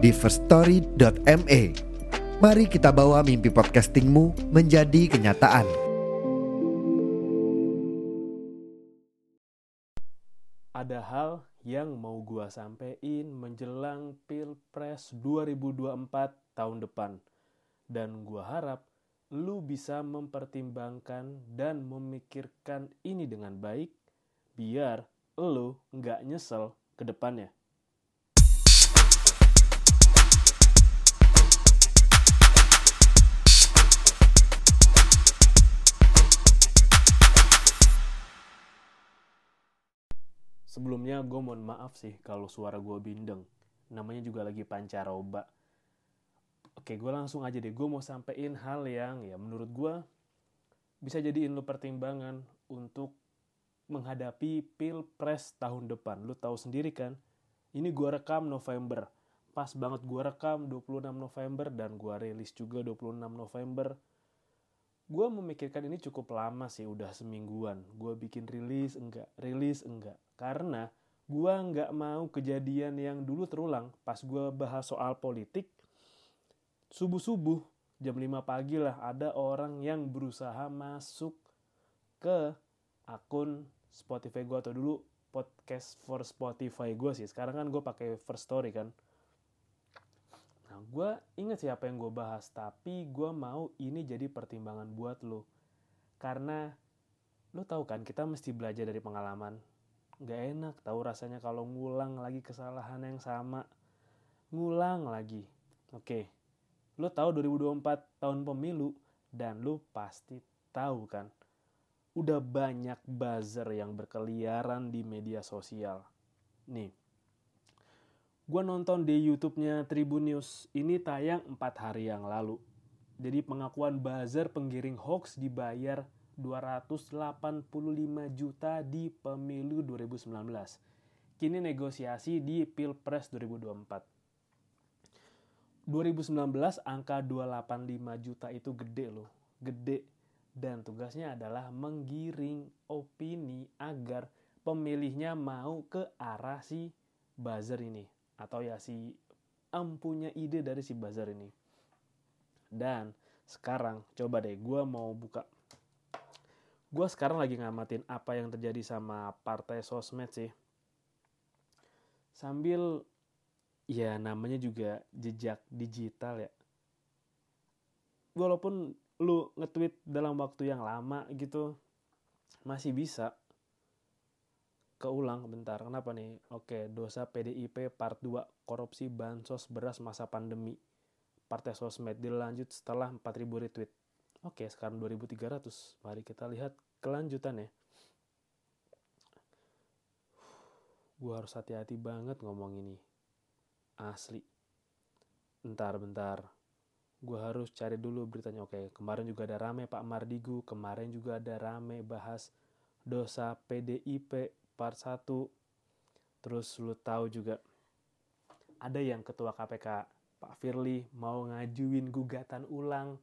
di firststory.me. Mari kita bawa mimpi podcastingmu menjadi kenyataan. Ada hal yang mau gua sampein menjelang Pilpres 2024 tahun depan. Dan gua harap lu bisa mempertimbangkan dan memikirkan ini dengan baik biar lu nggak nyesel ke depannya. Sebelumnya gue mohon maaf sih kalau suara gue bindeng. Namanya juga lagi pancaroba. Oke, gue langsung aja deh. Gue mau sampein hal yang ya menurut gue bisa jadiin lu pertimbangan untuk menghadapi pilpres tahun depan. Lu tahu sendiri kan, ini gue rekam November. Pas banget gue rekam 26 November dan gue rilis juga 26 November. Gue memikirkan ini cukup lama sih, udah semingguan. Gue bikin rilis enggak, rilis enggak. Karena gue nggak mau kejadian yang dulu terulang. Pas gue bahas soal politik, subuh-subuh jam 5 pagi lah ada orang yang berusaha masuk ke akun Spotify gue atau dulu podcast for Spotify gue sih. Sekarang kan gue pakai First Story kan. Gue inget siapa yang gue bahas, tapi gue mau ini jadi pertimbangan buat lo. Karena lo tahu kan, kita mesti belajar dari pengalaman. Gak enak tahu rasanya kalau ngulang lagi kesalahan yang sama. Ngulang lagi. Oke, lo tahu 2024 tahun pemilu, dan lo pasti tahu kan, udah banyak buzzer yang berkeliaran di media sosial. Nih, gue nonton di YouTube-nya Tribun News. Ini tayang 4 hari yang lalu. Jadi pengakuan buzzer penggiring hoax dibayar 285 juta di pemilu 2019. Kini negosiasi di Pilpres 2024. 2019 angka 285 juta itu gede loh. Gede dan tugasnya adalah menggiring opini agar pemilihnya mau ke arah si buzzer ini atau ya si empunya ide dari si buzzer ini. Dan sekarang coba deh gue mau buka. Gue sekarang lagi ngamatin apa yang terjadi sama partai sosmed sih. Sambil ya namanya juga jejak digital ya. Walaupun lu nge-tweet dalam waktu yang lama gitu masih bisa keulang bentar. Kenapa nih? Oke dosa PDIP part 2 korupsi bansos beras masa pandemi. Partai sosmed dilanjut setelah 4000 retweet. Oke sekarang 2300 mari kita lihat kelanjutannya. Gue harus hati-hati banget ngomong ini. Asli. Bentar bentar. Gue harus cari dulu beritanya. Oke kemarin juga ada rame Pak Mardigu kemarin juga ada rame bahas dosa PDIP part 1 terus lu tahu juga ada yang ketua KPK Pak Firly mau ngajuin gugatan ulang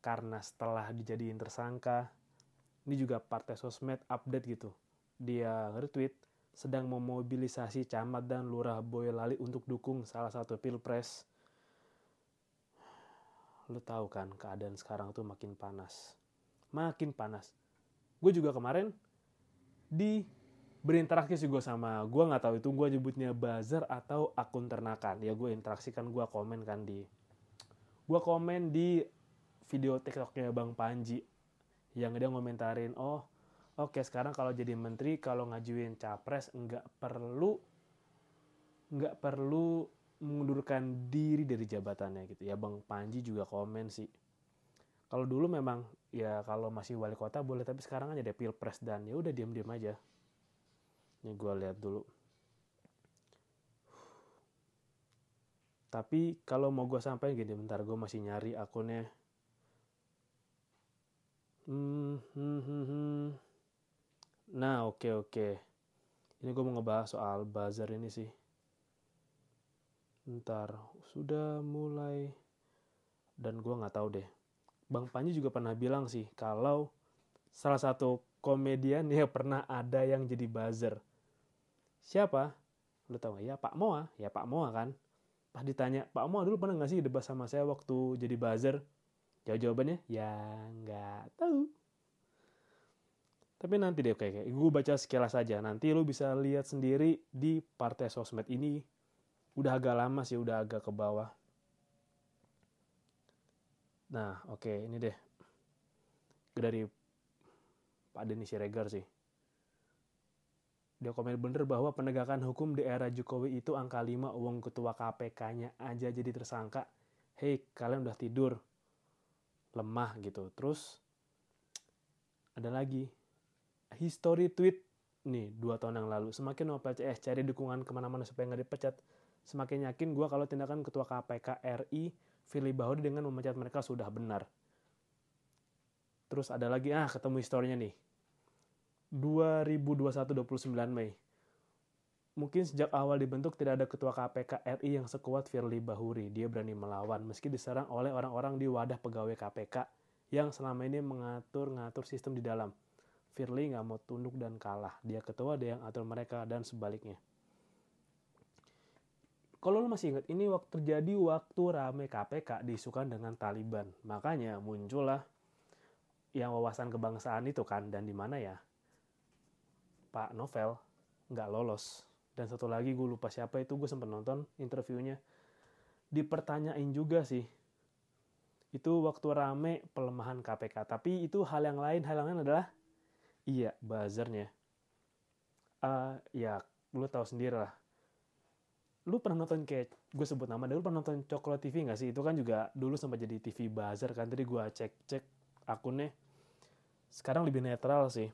karena setelah dijadiin tersangka. Ini juga partai sosmed update gitu. Dia retweet sedang memobilisasi camat dan lurah Boyolali untuk dukung salah satu pilpres. Lu tahu kan keadaan sekarang tuh makin panas. Makin panas. Gue juga kemarin di berinteraksi sih gue sama gue nggak tahu itu gue nyebutnya buzzer atau akun ternakan. Ya gue interaksikan gue komen kan di gue komen di video tiktoknya bang Panji yang dia ngomentarin oh oke sekarang kalau jadi menteri kalau ngajuin capres nggak perlu nggak perlu mengundurkan diri dari jabatannya gitu. Ya bang Panji juga komen sih. Kalau dulu memang ya kalau masih wali kota boleh tapi sekarang kan ada pilpres dan ya udah diam diam aja ini gue lihat dulu Tapi kalau mau gue sampai gini, bentar gue masih nyari akunnya. Hmm, hmm, hmm, hmm. Nah, oke okay, oke. Okay. Ini gue mau ngebahas soal buzzer ini sih. Ntar, sudah mulai. Dan gue nggak tahu deh. Bang Panji juga pernah bilang sih, kalau salah satu komedian ya pernah ada yang jadi buzzer. Siapa? Lu gak? Ya Pak Moa. Ya Pak Moa kan. Pas ditanya, Pak Moa dulu pernah gak sih debat sama saya waktu jadi buzzer? Jawab jawabannya, ya nggak tahu. Tapi nanti deh, kayak gue baca sekilas saja. Nanti lu bisa lihat sendiri di partai sosmed ini. Udah agak lama sih, udah agak ke bawah. Nah, oke, okay, ini deh. Dari Pak Denny Siregar sih. Dia komen bener bahwa penegakan hukum di era Jokowi itu angka 5 uang ketua KPK-nya aja jadi tersangka. Hei, kalian udah tidur. Lemah gitu. Terus, ada lagi history tweet nih dua tahun yang lalu semakin mau PCS cari dukungan ke mana-mana supaya nggak dipecat semakin yakin gue kalau tindakan ketua KPK RI Firly Bahuri dengan memecat mereka sudah benar terus ada lagi ah ketemu historinya nih 2021 29 Mei Mungkin sejak awal dibentuk tidak ada ketua KPK RI yang sekuat Firly Bahuri. Dia berani melawan meski diserang oleh orang-orang di wadah pegawai KPK yang selama ini mengatur-ngatur sistem di dalam. Firly nggak mau tunduk dan kalah. Dia ketua, dia yang atur mereka, dan sebaliknya. Kalau lo masih ingat, ini waktu terjadi waktu rame KPK diisukan dengan Taliban. Makanya muncullah yang wawasan kebangsaan itu kan, dan di mana ya? Pak Novel nggak lolos. Dan satu lagi gue lupa siapa itu, gue sempat nonton interviewnya. Dipertanyain juga sih, itu waktu rame pelemahan KPK. Tapi itu hal yang lain, hal yang lain adalah Iya, buzzernya. Uh, ya, lu tahu sendiri lah. Lu pernah nonton kayak, gue sebut nama, lu pernah nonton Coklat TV gak sih? Itu kan juga dulu sempat jadi TV buzzer kan. Tadi gue cek-cek akunnya. Sekarang lebih netral sih.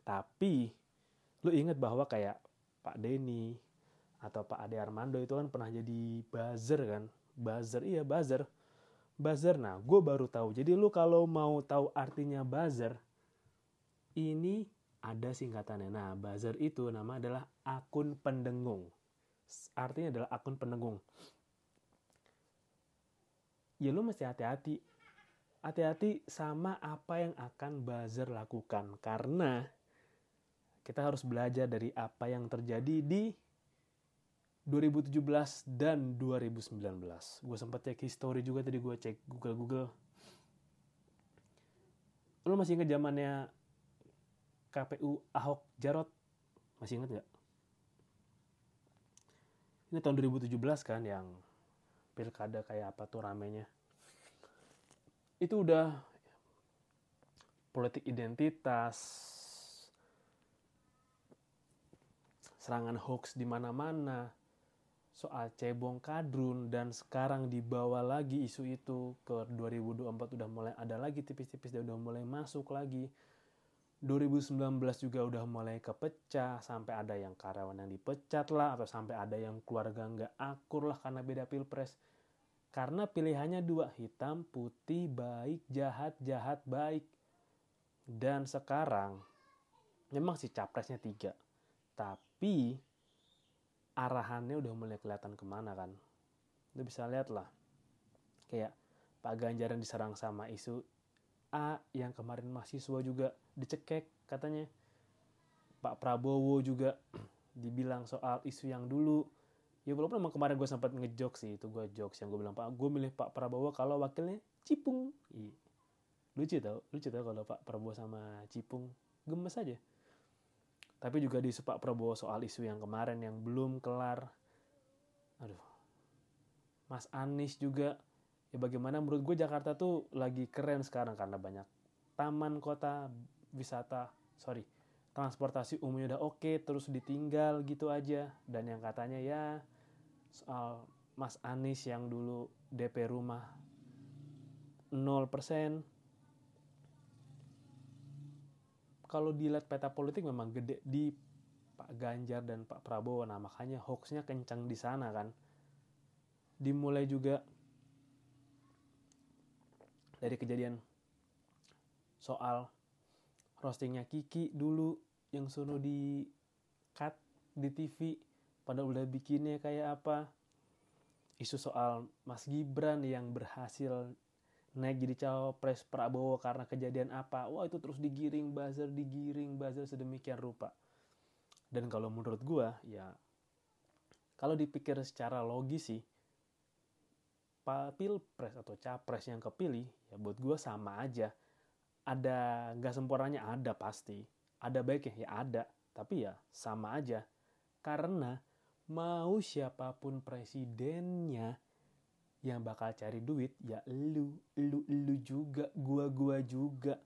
Tapi, lu inget bahwa kayak Pak Denny atau Pak Ade Armando itu kan pernah jadi buzzer kan. Buzzer, iya buzzer. Buzzer, nah gue baru tahu. Jadi lu kalau mau tahu artinya buzzer, ini ada singkatannya. Nah, buzzer itu nama adalah akun pendengung. Artinya adalah akun pendengung. Ya lu mesti hati-hati. Hati-hati sama apa yang akan buzzer lakukan. Karena kita harus belajar dari apa yang terjadi di 2017 dan 2019. Gue sempat cek history juga tadi gue cek Google-Google. Lu masih inget zamannya KPU Ahok Jarot masih ingat nggak? Ini tahun 2017 kan yang pilkada kayak apa tuh ramenya. Itu udah politik identitas, serangan hoax di mana-mana, soal cebong kadrun dan sekarang dibawa lagi isu itu ke 2024 udah mulai ada lagi tipis-tipis udah mulai masuk lagi. 2019 juga udah mulai kepecah sampai ada yang karyawan yang dipecat lah atau sampai ada yang keluarga nggak akur lah karena beda pilpres. Karena pilihannya dua hitam putih baik jahat jahat baik. Dan sekarang memang si capresnya tiga tapi arahannya udah mulai kelihatan ke mana kan? Lu bisa lihat lah. Kayak Pak Ganjar yang diserang sama isu A yang kemarin mahasiswa juga dicekek katanya. Pak Prabowo juga dibilang soal isu yang dulu. Ya walaupun emang kemarin gue sempat ngejok sih itu gue jokes yang gue bilang Pak gue milih Pak Prabowo kalau wakilnya Cipung. Lucu tau lucu tau kalau Pak Prabowo sama Cipung. Gemes aja tapi juga di Pak Prabowo soal isu yang kemarin yang belum kelar. Aduh. Mas Anies juga ya bagaimana menurut gue Jakarta tuh lagi keren sekarang karena banyak taman kota wisata sorry transportasi umumnya udah oke okay, terus ditinggal gitu aja. Dan yang katanya ya soal Mas Anies yang dulu DP rumah 0% kalau dilihat peta politik memang gede di Pak Ganjar dan Pak Prabowo. Nah makanya hoaxnya kencang di sana kan. Dimulai juga dari kejadian soal roastingnya Kiki dulu yang sono di cut di TV pada udah bikinnya kayak apa. Isu soal Mas Gibran yang berhasil naik jadi cawapres Prabowo karena kejadian apa? Wah itu terus digiring buzzer digiring buzzer sedemikian rupa. Dan kalau menurut gua ya kalau dipikir secara logis sih pilpres atau capres yang kepilih ya buat gue sama aja. Ada nggak sempurnanya ada pasti. Ada baiknya ya ada. Tapi ya sama aja. Karena mau siapa pun presidennya yang bakal cari duit ya lu lu lu juga gua gua juga.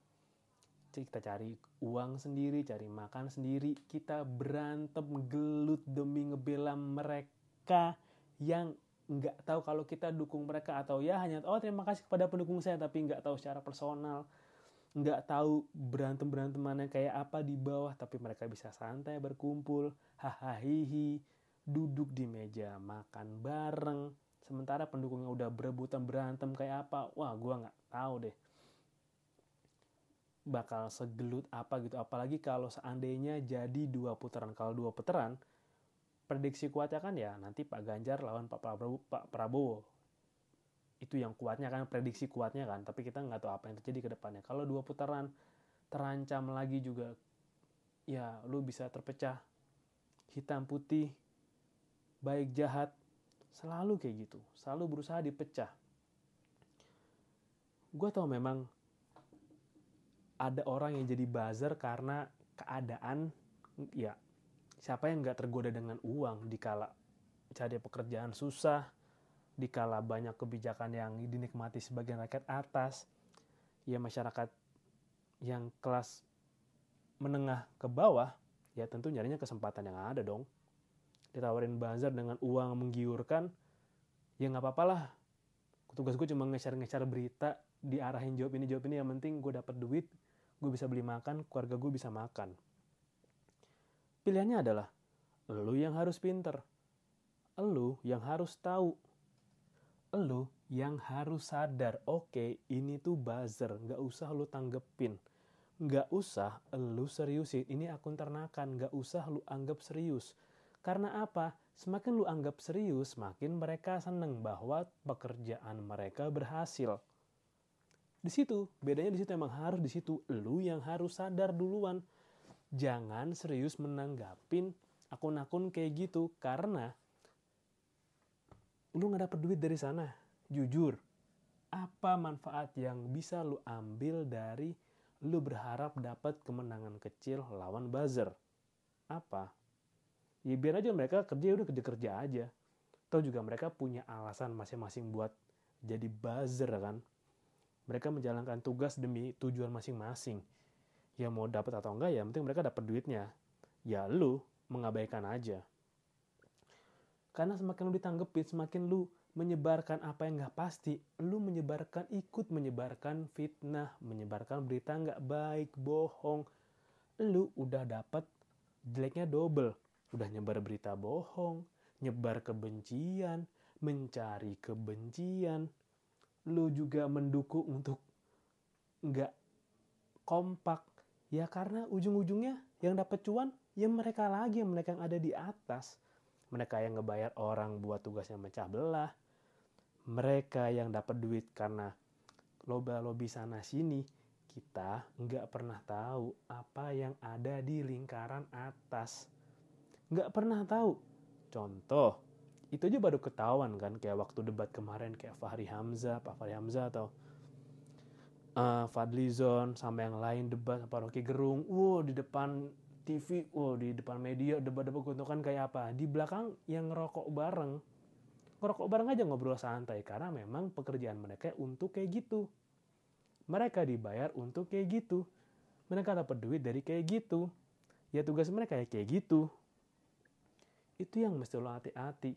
Kita cari uang sendiri cari makan sendiri. Kita berantem gelut demi ngebela mereka yang nggak tahu kalau kita dukung mereka atau ya hanya oh terima kasih kepada pendukung saya tapi nggak tahu secara personal. Nggak tahu berantem berantem mana kayak apa di bawah tapi mereka bisa santai berkumpul hahaha duduk di meja makan bareng sementara pendukungnya udah berebutan berantem kayak apa wah gue nggak tahu deh. Bakal segelut apa gitu. Apalagi kalau seandainya jadi dua putaran. Kalau dua putaran prediksi kuatnya kan ya nanti Pak Ganjar lawan Pak Prabowo, Pak Prabowo. Itu yang kuatnya kan prediksi kuatnya kan. Tapi kita nggak tahu apa yang terjadi ke depannya. Kalau dua putaran terancam lagi juga ya lu bisa terpecah hitam putih baik jahat selalu kayak gitu selalu berusaha dipecah. Gue tau memang ada orang yang jadi buzzer karena keadaan ya siapa yang nggak tergoda dengan uang dikala cari pekerjaan susah dikala banyak kebijakan yang dinikmati sebagian rakyat atas ya masyarakat yang kelas menengah ke bawah ya tentu nyarinya kesempatan yang ada dong ditawarin buzzer dengan uang menggiurkan ya nggak apa-apa lah. Tugas gue cuma nge-share-nge-share berita diarahin jawab ini jawab ini. Yang penting gue dapat duit gue bisa beli makan keluarga gue bisa makan. Pilihannya adalah lu yang harus pinter. Lu yang harus tahu. Lu yang harus sadar oke okay, ini tuh buzzer nggak usah lu tanggepin. Nggak usah lu seriusin ini akun ternakan nggak usah lu anggap serius karena apa Semakin lu anggap serius, semakin mereka seneng bahwa pekerjaan mereka berhasil. Di situ, bedanya di situ emang harus di situ lu yang harus sadar duluan. Jangan serius menanggapin akun-akun kayak gitu karena lu nggak dapet duit dari sana. Jujur, apa manfaat yang bisa lu ambil dari lu berharap dapat kemenangan kecil lawan buzzer? Apa? Ya biar aja mereka kerja udah kerja kerja aja. Atau juga mereka punya alasan masing-masing buat jadi buzzer kan? Mereka menjalankan tugas demi tujuan masing-masing. Ya mau dapat atau enggak ya penting mereka dapat duitnya. Ya lu mengabaikan aja. Karena semakin lu ditanggepin semakin lu menyebarkan apa yang nggak pasti lu menyebarkan ikut menyebarkan fitnah menyebarkan berita nggak baik bohong lu udah dapat jeleknya double udah nyebar berita bohong, nyebar kebencian, mencari kebencian. Lu juga mendukung untuk nggak kompak. Ya karena ujung-ujungnya yang dapat cuan ya mereka lagi, mereka yang ada di atas. Mereka yang ngebayar orang buat tugasnya mecah belah. Mereka yang dapat duit karena loba-lobi sana sini. Kita nggak pernah tahu apa yang ada di lingkaran atas nggak pernah tahu. Contoh, itu aja baru ketahuan kan kayak waktu debat kemarin kayak Fahri Hamzah, Pak Fahri Hamzah atau uh, Fadlizon sama yang lain debat apa Rocky Gerung, wow di depan TV, wow di depan media debat-debat keuntungan kayak apa. Di belakang yang ngerokok bareng, ngerokok bareng aja ngobrol santai karena memang pekerjaan mereka untuk kayak gitu. Mereka dibayar untuk kayak gitu. Mereka dapat duit dari kayak gitu. Ya tugas mereka ya kayak gitu itu yang mesti lo hati-hati.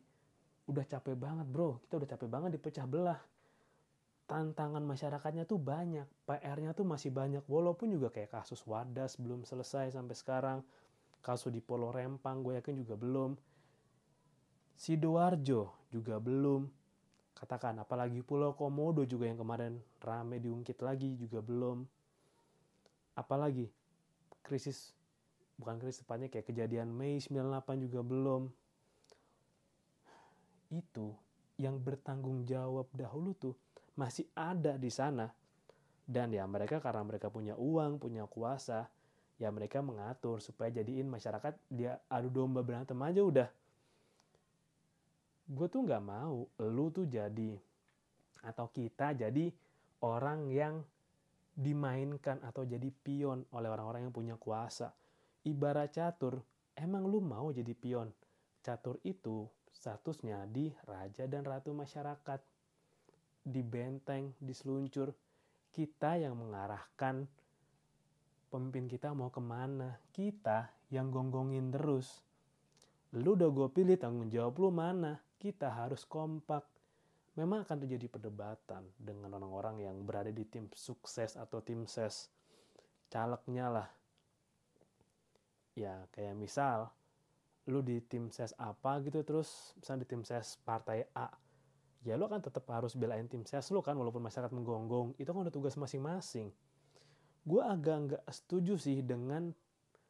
Udah capek banget bro. Kita udah capek banget dipecah belah. Tantangan masyarakatnya tuh banyak. PR-nya tuh masih banyak. Walaupun juga kayak kasus Wadas belum selesai sampai sekarang. Kasus di Polo Rempang gue yakin juga belum. Sidoarjo juga belum. Katakan apalagi Pulau Komodo juga yang kemarin rame diungkit lagi juga belum. Apalagi krisis bukan krisis tepatnya kayak kejadian Mei 98 juga belum. Itu yang bertanggung jawab dahulu tuh masih ada di sana. Dan ya mereka karena mereka punya uang punya kuasa ya mereka mengatur supaya jadiin masyarakat dia adu domba berantem aja udah. Gue tuh nggak mau lu tuh jadi atau kita jadi orang yang dimainkan atau jadi pion oleh orang-orang yang punya kuasa. Ibarat catur, emang lu mau jadi pion? Catur itu statusnya di raja dan ratu masyarakat. Di benteng, di seluncur. Kita yang mengarahkan pemimpin kita mau ke mana. Kita yang gonggongin terus. Lu udah gue pilih tanggung jawab lu mana. Kita harus kompak memang akan terjadi perdebatan dengan orang-orang yang berada di tim sukses atau tim ses calegnya lah ya kayak misal lu di tim ses apa gitu terus misalnya di tim ses partai A ya lu akan tetap harus belain tim ses lu kan walaupun masyarakat menggonggong. Itu kan udah tugas masing-masing. Gue agak nggak setuju sih dengan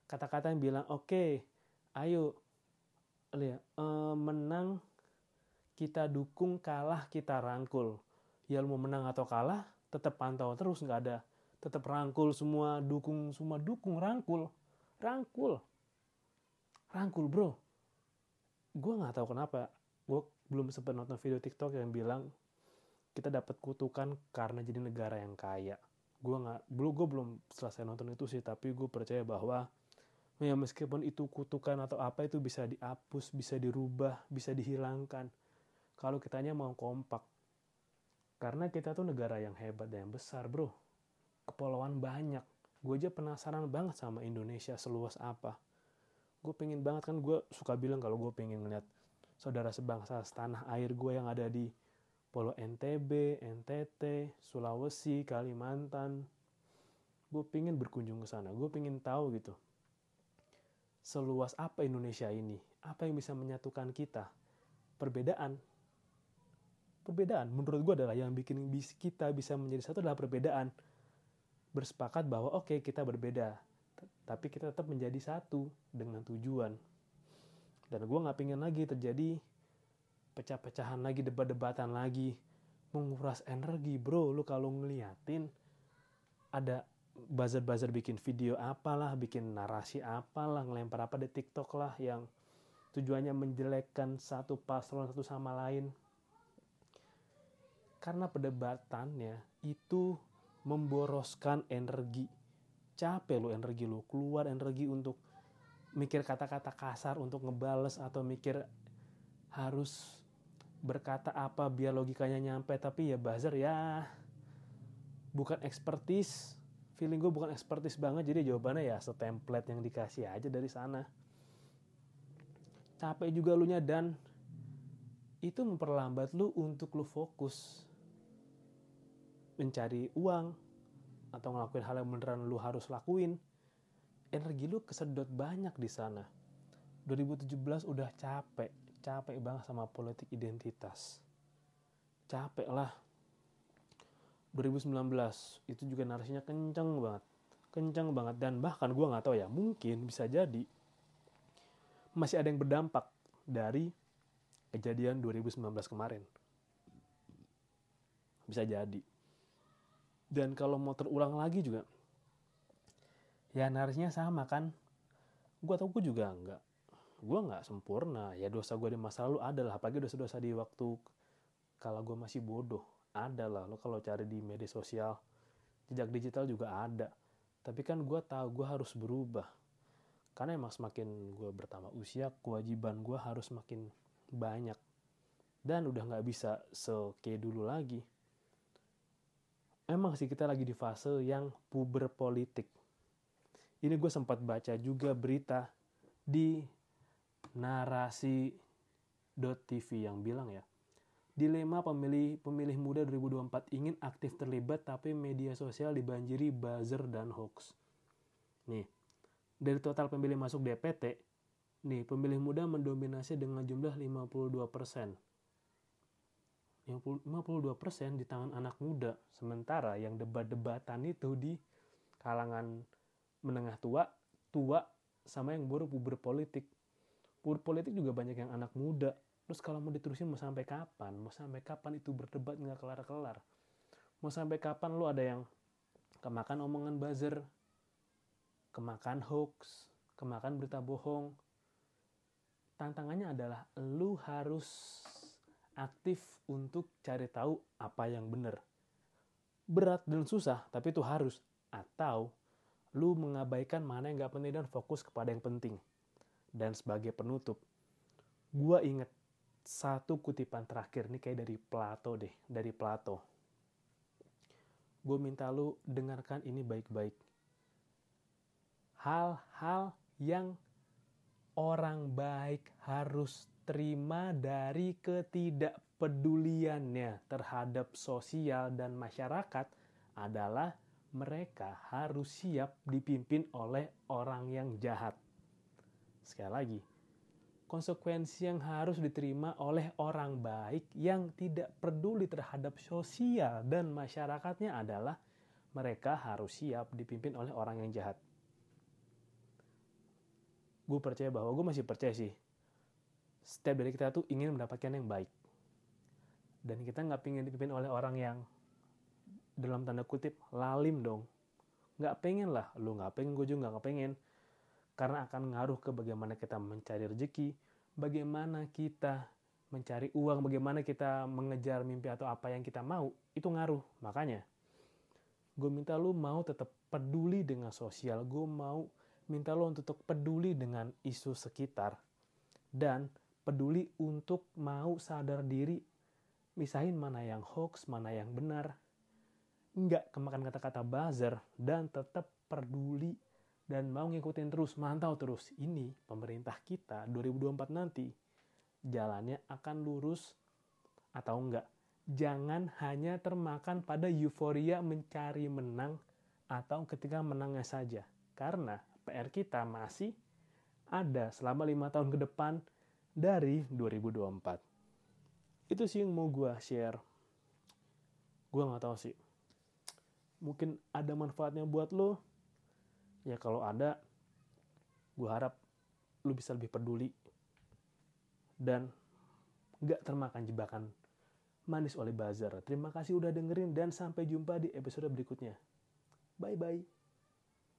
kata-kata yang bilang oke okay, ayo lihat uh, menang kita dukung kalah kita rangkul. Ya mau menang atau kalah tetap pantau terus nggak ada tetap rangkul semua dukung semua dukung rangkul rangkul rangkul bro gue nggak tahu kenapa gue belum sempat nonton video TikTok yang bilang kita dapat kutukan karena jadi negara yang kaya gue nggak belum gue belum selesai nonton itu sih tapi gue percaya bahwa ya meskipun itu kutukan atau apa itu bisa dihapus bisa dirubah bisa dihilangkan kalau kitanya mau kompak. Karena kita tuh negara yang hebat dan yang besar, bro. Kepulauan banyak. Gue aja penasaran banget sama Indonesia seluas apa. Gue pengen banget kan, gue suka bilang kalau gue pengen ngeliat saudara sebangsa setanah air gue yang ada di Pulau NTB, NTT, Sulawesi, Kalimantan. Gue pengen berkunjung ke sana. Gue pengen tahu gitu. Seluas apa Indonesia ini? Apa yang bisa menyatukan kita? Perbedaan, perbedaan menurut gue adalah yang bikin kita bisa menjadi satu adalah perbedaan bersepakat bahwa oke okay, kita berbeda tapi kita tetap menjadi satu dengan tujuan. Dan gue nggak pingin lagi terjadi pecah-pecahan lagi debat-debatan lagi menguras energi bro. Lu kalau ngeliatin ada buzzer-buzzer bikin video apalah bikin narasi apalah ngelempar apa di TikTok lah yang tujuannya menjelekkan satu paslon satu sama lain. Karena perdebatannya itu memboroskan energi. Capek lo energi lo, keluar energi untuk mikir kata-kata kasar untuk ngebales atau mikir harus berkata apa biar logikanya nyampe. Tapi ya buzzer ya bukan ekspertis feeling gue bukan ekspertis banget jadi jawabannya ya setemplate yang dikasih aja dari sana. Capek juga lu nya dan itu memperlambat lu untuk lu fokus mencari uang atau ngelakuin hal yang beneran lu harus lakuin, energi lu kesedot banyak di sana. 2017 udah capek, capek banget sama politik identitas. Capek lah. 2019 itu juga narasinya kenceng banget. Kenceng banget dan bahkan gue nggak tahu ya, mungkin bisa jadi masih ada yang berdampak dari kejadian 2019 kemarin. Bisa jadi dan kalau mau terulang lagi juga ya narasinya sama kan. Gue tau gue juga nggak gue nggak sempurna. Ya dosa gue di masa lalu adalah apalagi dosa-dosa di waktu kalau gue masih bodoh ada lah. Lo kalau cari di media sosial jejak digital juga ada. Tapi kan gue tahu gue harus berubah. Karena emang semakin gue bertambah usia kewajiban gue harus makin banyak. Dan udah nggak bisa seke dulu lagi emang sih kita lagi di fase yang puber politik. Ini gue sempat baca juga berita di narasi.tv yang bilang ya, dilema pemilih pemilih muda 2024 ingin aktif terlibat tapi media sosial dibanjiri buzzer dan hoax. Nih, dari total pemilih masuk DPT, nih pemilih muda mendominasi dengan jumlah 52 persen. 52% di tangan anak muda. Sementara yang debat-debatan itu di kalangan menengah tua, tua sama yang baru puber politik. Puber politik juga banyak yang anak muda. Terus kalau mau diterusin mau sampai kapan? Mau sampai kapan itu berdebat nggak kelar-kelar? Mau sampai kapan lu ada yang kemakan omongan buzzer, kemakan hoax, kemakan berita bohong. Tantangannya adalah lu harus aktif untuk cari tahu apa yang benar. Berat dan susah, tapi itu harus. Atau lu mengabaikan mana yang gak penting dan fokus kepada yang penting. Dan sebagai penutup, gue inget satu kutipan terakhir nih kayak dari Plato deh, dari Plato. Gue minta lu dengarkan ini baik-baik. Hal-hal yang orang baik harus terima dari ketidakpeduliannya terhadap sosial dan masyarakat adalah mereka harus siap dipimpin oleh orang yang jahat. Sekali lagi, konsekuensi yang harus diterima oleh orang baik yang tidak peduli terhadap sosial dan masyarakatnya adalah mereka harus siap dipimpin oleh orang yang jahat. Gue percaya bahwa gue masih percaya sih setiap dari kita tuh ingin mendapatkan yang baik. Dan kita nggak pengen dipimpin oleh orang yang dalam tanda kutip lalim dong. Nggak pengen lah, lu nggak pengen, gue juga nggak pengen. Karena akan ngaruh ke bagaimana kita mencari rezeki, bagaimana kita mencari uang, bagaimana kita mengejar mimpi atau apa yang kita mau, itu ngaruh. Makanya, gue minta lu mau tetap peduli dengan sosial, gue mau minta lu untuk peduli dengan isu sekitar, dan peduli untuk mau sadar diri, misahin mana yang hoax, mana yang benar, nggak kemakan kata-kata buzzer, dan tetap peduli dan mau ngikutin terus, mantau terus. Ini pemerintah kita 2024 nanti jalannya akan lurus atau enggak. Jangan hanya termakan pada euforia mencari menang atau ketika menangnya saja. Karena PR kita masih ada selama lima tahun ke depan dari 2024. Itu sih yang mau gue share. Gue nggak tahu sih. Mungkin ada manfaatnya buat lo. Ya kalau ada, gue harap lo bisa lebih peduli dan gak termakan jebakan manis oleh buzzer. Terima kasih udah dengerin dan sampai jumpa di episode berikutnya. Bye-bye.